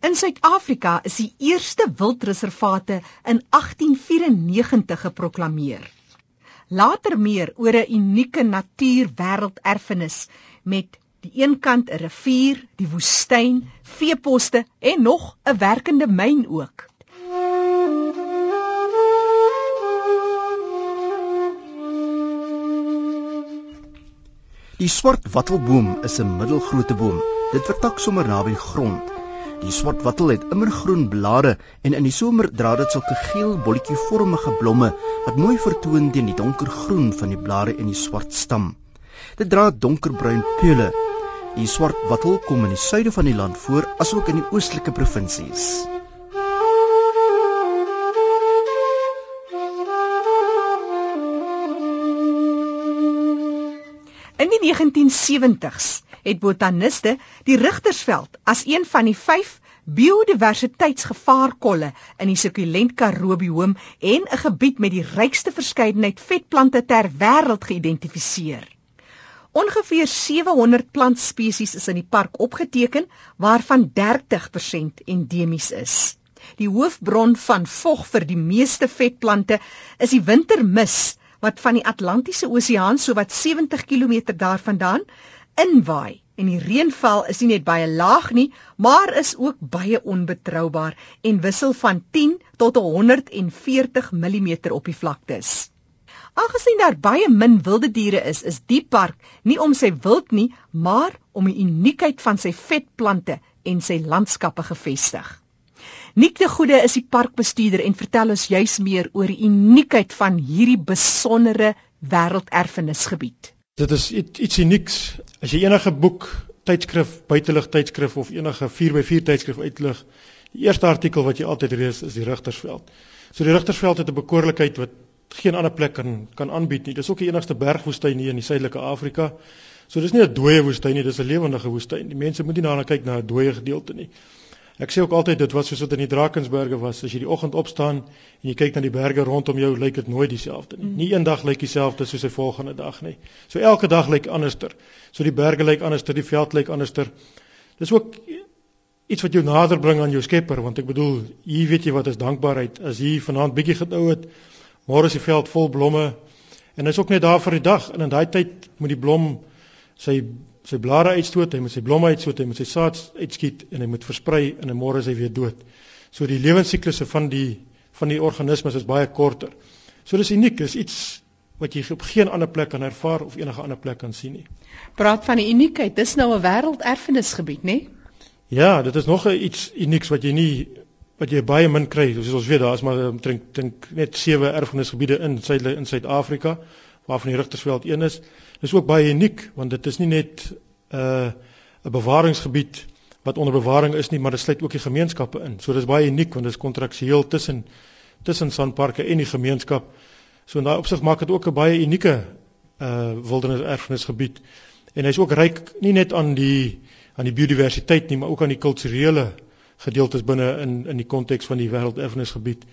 In Suid-Afrika is die eerste wildreservate in 1894 geproklaameer. Later meer oor 'n unieke natuurwêrelderfenis met die eenkant 'n rivier, die woestyn, veeposte en nog 'n werkende myn ook. Die swart wattelboom is 'n middelgrootte boom. Dit vertak sommer naby grond. Die swart wattel het immergroen blare en in die somer dra dit sulke geel bolletjievormige blomme wat mooi vertoon teen die donkergroen van die blare en die swart stam. Dit dra donkerbruin peule. Die swart wattel kom in die suide van die land voor asook in die oostelike provinsies. 1970s het botaniste die Rigtersveld as een van die 5 biodiversiteitsgevaarkolle in die sukulent Karoo bioom en 'n gebied met die rykste verskeidenheid vetplante ter wêreld geïdentifiseer. Ongeveer 700 plantspesies is in die park opgeteken waarvan 30% endemies is. Die hoofbron van vog vir die meeste vetplante is die wintermis wat van die Atlantiese Oseaan so wat 70 km daarvandaan inwaai. En die reënval is nie net baie laag nie, maar is ook baie onbetroubaar en wissel van 10 tot 140 mm op die vlaktes. Aangesien daar baie min wilde diere is, is die park nie om sy wild nie, maar om die uniekheid van sy vetplante en sy landskappe gevestig. Nik de Goede is die parkbestuurder en vertel ons juis meer oor die uniekheid van hierdie besondere wêrelderfenisgebied. Dit is iets, iets unieks. As jy enige boek, tydskrif, buitelug tydskrif of enige 4x4 tydskrif uitlig, die eerste artikel wat jy altyd lees is die Rigtersveld. So die Rigtersveld het 'n bekoorlikheid wat geen ander plek kan kan aanbied nie. Dis ook die enigste bergwoestyn hier in die suidelike Afrika. So dis nie 'n dooie woestyn nie, dis 'n lewendige woestyn. Die mense moet nie daarna kyk na 'n dooie gedeelte nie. Ek sê ook altyd dit was soos wat in die Drakensberge was. As jy die oggend opstaan en jy kyk na die berge rondom jou, lyk dit nooit dieselfde nie. Mm. Nie een dag lyk dieselfde soos die volgende dag nie. So elke dag lyk anderster. So die berge lyk anderster, die veld lyk anderster. Dis ook iets wat jou nader bring aan jou Skepper, want ek bedoel, hier weet jy wat is dankbaarheid. As hier vanaand bietjie gedou het, môre is die veld vol blomme en hy's ook net daar vir die dag en in daai tyd moet die blom sy sy blare uitstoot, hy moet sy blomme uitstoot, hy moet sy saad uitskiet en hy moet versprei en môre is hy weer dood. So die lewensiklusse van die van die organismes is baie korter. So dis uniek, dis iets wat jy op geen ander plek kan ervaar of enige ander plek kan sien nie. Praat van die uniekheid, dis nou 'n wêrelderfenisgebied, nê? Ja, dit is nog iets unieks wat jy nie wat jy baie min kry. Soos ons weet, daar is maar dink dink net sewe erfenisgebiede in Suid in Suid-Afrika waarvan die Rigtersveld een is. Dis ook baie uniek want dit is nie net 'n uh, 'n bewaringsgebied wat onder bewaring is nie, maar dit sluit ook die gemeenskappe in. So dis baie uniek want dit is kontraksueel tussen tussen Sanparks en die gemeenskap. So in daai opsig maak dit ook 'n baie unieke uh wildernis erfenisgebied. En hy's ook ryk nie net aan die aan die biodiversiteit nie, maar ook aan die kulturele gedeeltes binne in in die konteks van die wêrelderfenisgebied.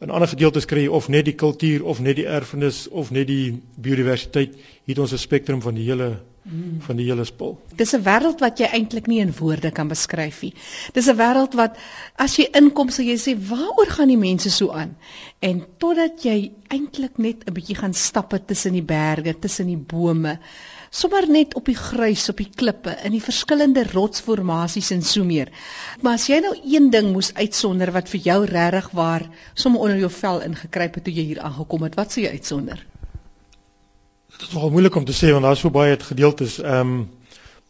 In ander gedeeltes kry jy of net die kultuur of net die erfenis of net die biodiversiteit. Hier het ons 'n spektrum van die hele van die hele spul. Dis 'n wêreld wat jy eintlik nie in woorde kan beskryf nie. Dis 'n wêreld wat as jy inkom sal jy sê waaroor gaan die mense so aan? En totdat jy eintlik net 'n bietjie gaan stappe tussen die berge, tussen die bome, sommer net op die gruis, op die klippe, in die verskillende rotsformasies en so meer. Maar as jy nou een ding moes uitsonder wat vir jou regtig waar sommer onder jou vel ingekruip het toe jy hier aangekom het, wat sou jy uitsonder? Dit is nogal moeilik om te sê want daar's so baie gedeeltes. Ehm um,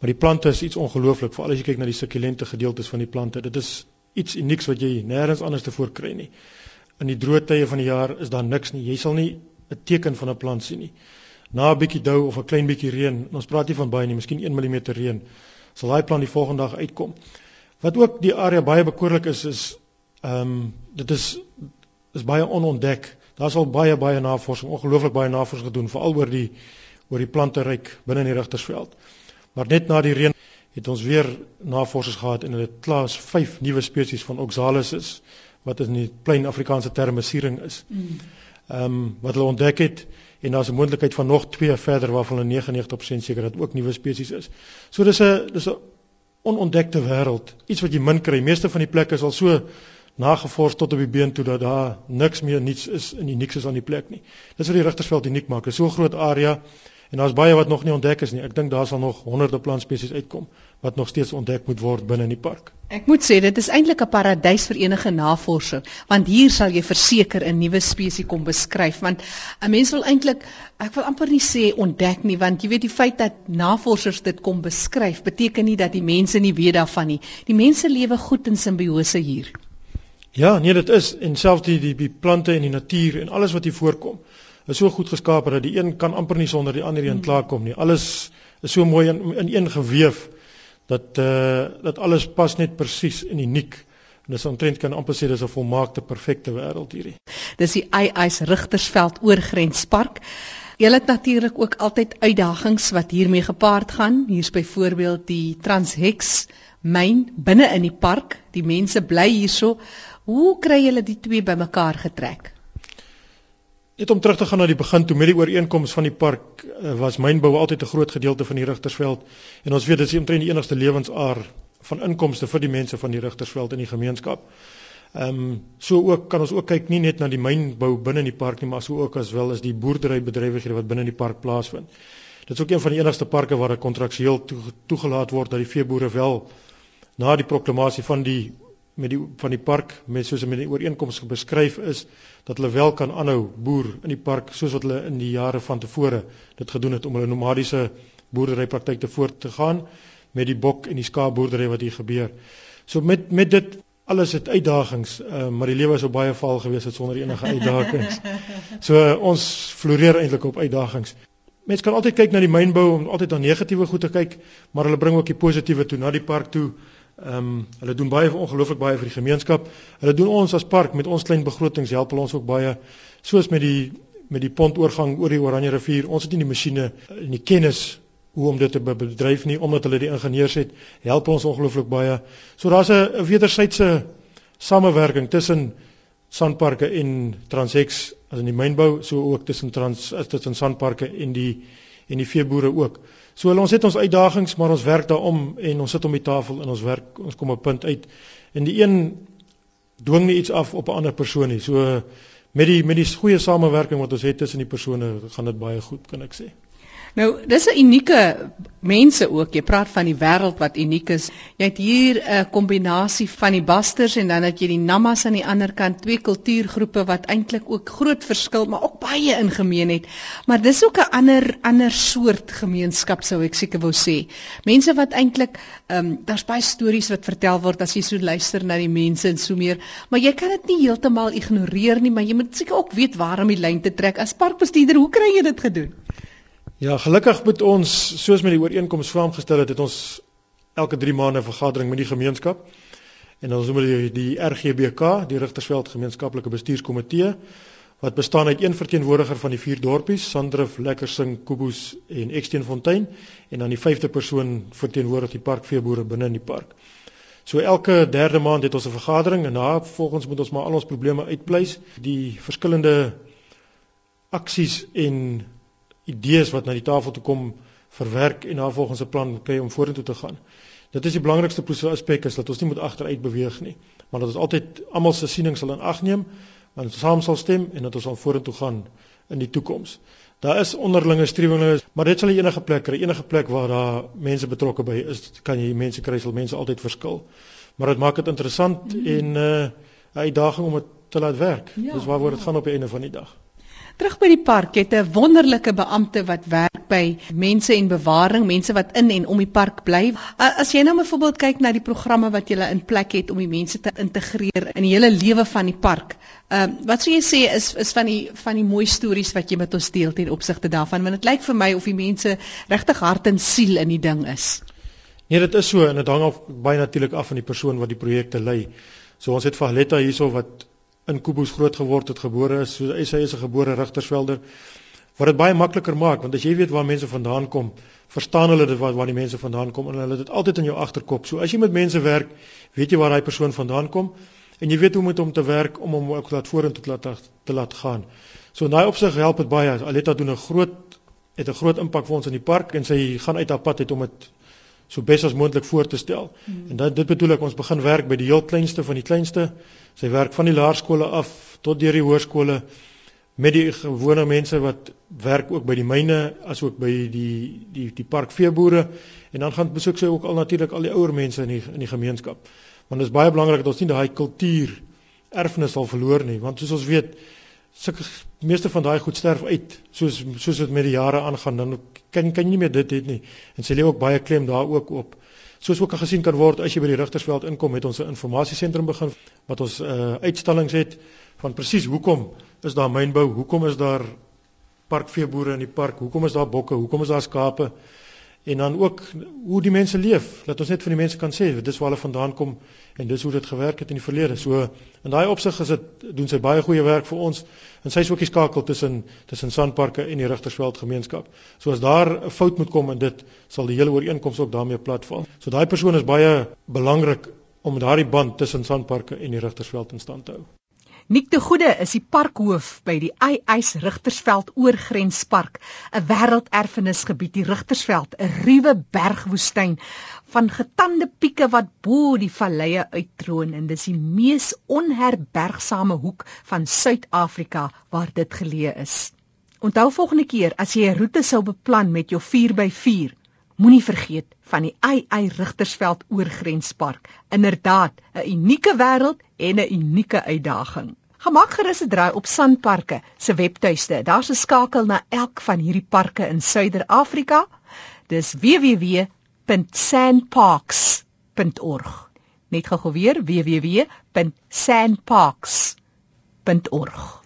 maar die plante is iets ongelooflik, veral as jy kyk na die sukulente gedeeltes van die plante. Dit is iets unieks wat jy nêrens anders tevore kry nie. In die droë tye van die jaar is daar niks nie. Jy sal nie 'n teken van 'n plant sien nie na 'n bietjie dou of 'n klein bietjie reën, ons praat nie van baie nie, miskien 1 mm reën, sal daai plant die volgende dag uitkom. Wat ook die area baie bekoorlik is is ehm um, dit is is baie onontdek. Daar's al baie baie navorsing, ongelooflik baie navorsing gedoen veral oor die oor die plante ryk binne in die Rigtersveld. Maar net na die reën het ons weer navorsers gehad en hulle het klaas 5 nuwe spesies van Oxalis is wat in die plain Afrikaanse terme siering is. Mm. Ehm um, wat hulle ontdek het en daar's 'n moontlikheid van nog twee verder waarvan hulle 99% seker dat ook nuwe spesies is. So dis 'n dis 'n onontdekte wêreld, iets wat jy min kry. Meeste van die plekke is al so nagevors tot op die been toe dat daar niks meer niets is die niks is aan die plek nie. Dis wat die Rigtersveld uniek maak. Dit is so 'n groot area en daar's baie wat nog nie ontdek is nie. Ek dink daar sal nog honderde plantspesies uitkom wat nog steeds ontdek moet word binne in die park. Ek moet sê dit is eintlik 'n paradys vir enige navorser want hier sal jy verseker 'n nuwe spesies kom beskryf want 'n mens wil eintlik ek wil amper nie sê ontdek nie want jy weet die feit dat navorsers dit kom beskryf beteken nie dat die mense nie weet daarvan nie. Die mense lewe goed in simbiose hier. Ja, nee dit is en selfs die die die plante en die natuur en alles wat hier voorkom is so goed geskaap dat die een kan amper nie sonder die ander een hmm. klaarkom nie. Alles is so mooi in in een geweef dat eh uh, dat alles pas net presies en uniek. En dis omtrent kan amper sê dis 'n volmaakte perfekte wêreld hierdie. Dis die Eyes Rigtersveld oorgrenspark. Julle het natuurlik ook altyd uitdagings wat hiermee gepaard gaan. Hier's byvoorbeeld die Transhex myn binne in die park. Die mense bly hierso. Hoe kry julle die twee bymekaar getrek? Net om terug te gaan na die begin toe met die ooreenkoms van die park eh, was mynbou altyd 'n groot gedeelte van die Rigtersveld en ons weet dit is omtrent die enigste lewensaar van inkomste vir die mense van die Rigtersveld in die gemeenskap. Ehm um, so ook kan ons ook kyk nie net na die mynbou binne in die park nie maar so ook as wel as die boerderybedrywighede wat binne in die park plaasvind. Dit is ook een van die enigste parke waar 'n kontraksueel toegelaat word dat die veeboere wel na die proklamasie van die met die van die park met soos met die ooreenkomste beskryf is dat hulle wel kan aanhou boer in die park soos wat hulle in die jare van tevore dit gedoen het om hulle nomadiese boerderypraktyk te voort te gaan met die bok en die skaapboerdery wat hier gebeur. So met met dit alles het uitdagings, uh, maar die lewe is op baie vaal gewees het sonder enige uitdagings. So uh, ons floreer eintlik op uitdagings. Mense kan altyd kyk na die mynbou om altyd na negatiewe goed te kyk, maar hulle bring ook die positiewe toe na die park toe. Ehm um, hulle doen baie ongelooflik baie vir die gemeenskap. Hulle doen ons as park met ons klein begrotings help hulle ons ook baie soos met die met die pontoorgang oor die Oranje rivier. Ons het nie die masjiene en die kennis hoe om dit te bedryf nie omdat hulle die ingenieurs het. Help ons ongelooflik baie. So daar's 'n wederwysige samewerking tussen Sanparke en Transex as in die mynbou, so ook tussen Trans tussen Sanparke en die en die veeboere ook. So ons het ons uitdagings, maar ons werk daarom en ons sit om die tafel en ons werk ons kom 'n punt uit. En die een dwing nie iets af op 'n ander persoon nie. So met die met die goeie samewerking wat ons het tussen die persone, gaan dit baie goed, kan ek sê. Nou, dis 'n unieke mense ook. Jy praat van die wêreld wat uniek is. Jy het hier 'n kombinasie van die Basters en dan het jy die Namas aan die ander kant, twee kultuurgroepe wat eintlik ook groot verskil, maar ook baie in gemeen het. Maar dis ook 'n ander ander soort gemeenskap sou ek seker wou sê. Mense wat eintlik ehm um, daar's baie stories wat vertel word as jy so luister na die mense en so meer, maar jy kan dit nie heeltemal ignoreer nie, maar jy moet seker ook weet waar om die lyn te trek. As parkbestuurder, hoe kry jy dit gedoen? Ja, gelukkig moet ons soos met die ooreenkoms saamgestel het, het ons elke 3 maande 'n vergadering met die gemeenskap. En ons noem dit die RGBK, die Rigtersveld Gemeenskaplike Bestuurskomitee, wat bestaan uit een verteenwoordiger van die vier dorpies, Sandrif, Lekkersing, Kobus en Eksteenfontein, en dan die vyfde persoon verteenwoordig die parkveeboere binne in die park. So elke derde maand het ons 'n vergadering en na volgens moet ons maar al ons probleme uitpleis, die verskillende aksies en idees wat na die tafel toe kom verwerk en daar volgens 'n plan kry om vorentoe te gaan. Dit is die belangrikste aspek is dat ons nie moet agteruit beweeg nie, maar dat ons altyd almal se siening sal in ag neem, want ons saam sal stem en dat ons aan vorentoe gaan in die toekoms. Daar is onderlinge strewinge, maar dit sal enige plek kry, enige plek waar daar mense betrokke by is, kan jy mense kry, sal mense altyd verskil. Maar dit maak dit interessant mm. en 'n uh, uitdaging om dit te laat werk. Ja, Dis waaroor dit ja. gaan op die einde van die dag. Terug by die park het 'n wonderlike beampte wat werk by mense en bewaring, mense wat in en om die park bly. As jy nou byvoorbeeld kyk na die programme wat jy in plek het om die mense te integreer in die hele lewe van die park. Ehm uh, wat sou jy sê is is van die van die mooi stories wat jy met ons deel ten opsigte daarvan want dit lyk vir my of die mense regtig hart en siel in die ding is. Nee, dit is so en dit hang af baie natuurlik af van die persoon wat die projekte lei. So ons het Valetta hierso wat in Kobus groot geword het, gebore is, so hy is 'n gebore Rigtersvelder. Wat dit baie makliker maak, want as jy weet waar mense vandaan kom, verstaan hulle dit waar waar die mense vandaan kom en hulle het dit altyd in jou agterkop. So as jy met mense werk, weet jy waar daai persoon vandaan kom en jy weet hoe om met hom te werk om hom ook laat vorentoe te laat te laat gaan. So in daai opsig help dit baie. Aletta doen 'n groot het 'n groot impak vir ons in die park en sy gaan uit haar pad uit om dit so bes as moontlik voor te stel. Hmm. En dit dit bedoel ek ons begin werk by die heel kleinste van die kleinste. Sy werk van die laerskole af tot deur die hoërskole met die gewone mense wat werk ook by die myne asook by die die die parkveeboere en dan gaan besoek sy ook al natuurlik al die ouer mense in die in die gemeenskap. Want dit is baie belangrik dat ons nie daai kultuur erfenis sal verloor nie want soos ons weet sulke meeste van daai goed sterf uit soos soos dit met die jare aangaan dan kan kan jy nie meer dit het nie. En sy lê ook baie klem daar ook op. Soos ook gesien kan word as jy by die Rigtersveld inkom het ons 'n informasiesentrum begin wat ons uh, uitstallings het van presies hoekom is daar mynbou hoekom is daar parkveeboere in die park hoekom is daar bokke hoekom is daar skape en dan ook hoe die mense leef. Dat ons net van die mense kan sê dis waar hulle vandaan kom en dis hoe dit gewerk het in die verlede. So in daai opsig is dit doen sy baie goeie werk vir ons en sy is ook die skakel tussen tussen Sandparke en die Rigtersveld gemeenskap. So as daar 'n fout moet kom in dit sal die hele ooreenkoms ook daarmee platval so daai persoon is baie belangrik om daardie band tussen Sandparke en die Rigtersveld in stand te hou Nik de Goede is die parkhoof by die Eyeis Rigtersveld Oorgrenspark, 'n wêrelderfenisgebied, die Rigtersveld, 'n ruwe bergwoestyn van getande pieke wat bo die valleie uittroon en dis die mees onherbergsame hoek van Suid-Afrika waar dit geleë is. Onthou volgende keer as jy 'n roete sou beplan met jou 4x4 Moenie vergeet van die AI Rigtersveld oorgrenspark. Inderdaad, 'n unieke wêreld en 'n unieke uitdaging. Gemaak gerus 'n draai op Sanparke se webtuiste. Daar's 'n skakel na elk van hierdie parke in Suider-Afrika. Dis www.sandparks.org. Net gou weer www.sandparks.org.